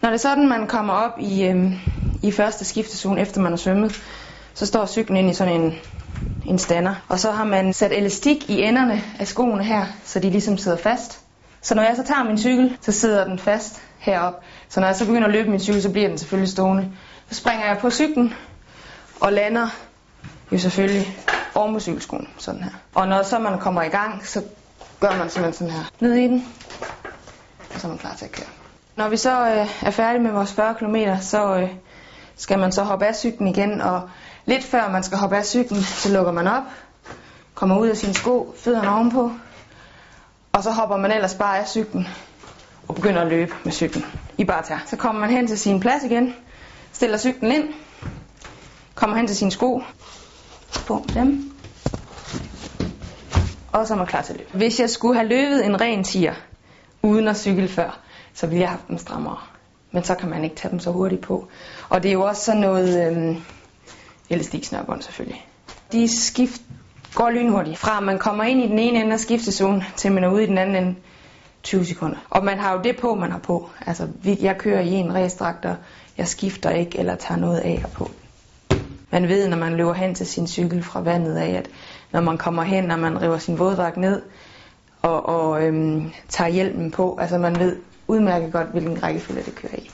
Når det er sådan, man kommer op i, øh, i første skiftezone, efter man har svømmet, så står cyklen ind i sådan en, en stander. Og så har man sat elastik i enderne af skoene her, så de ligesom sidder fast. Så når jeg så tager min cykel, så sidder den fast herop. Så når jeg så begynder at løbe min cykel, så bliver den selvfølgelig stående. Så springer jeg på cyklen og lander jo selvfølgelig oven på cykelskoen, sådan her. Og når så man kommer i gang, så gør man simpelthen sådan her. Ned i den, og så er man klar til at køre. Når vi så øh, er færdige med vores 40 km, så øh, skal man så hoppe af cyklen igen, og lidt før man skal hoppe af cyklen, så lukker man op, kommer ud af sine sko, fødderne ovenpå, og så hopper man ellers bare af cyklen og begynder at løbe med cyklen i bare tær. Så kommer man hen til sin plads igen, stiller cyklen ind, kommer hen til sine sko, på dem, og så er man klar til at løbe. Hvis jeg skulle have løbet en ren tiger, uden at cykle før, så ville jeg have haft dem strammere. Men så kan man ikke tage dem så hurtigt på. Og det er jo også sådan noget øhm, elastiksnørbånd selvfølgelig. De skift går lynhurtigt. Fra man kommer ind i den ene ende af skiftezonen, til man er ude i den anden ende 20 sekunder. Og man har jo det på, man har på. Altså, jeg kører i en ræsdragt, og jeg skifter ikke eller tager noget af og på. Man ved, når man løber hen til sin cykel fra vandet af, at når man kommer hen, når man river sin våddragt ned og, og øhm, tager hjelmen på, altså man ved udmærket godt, hvilken rækkefølge det kører i.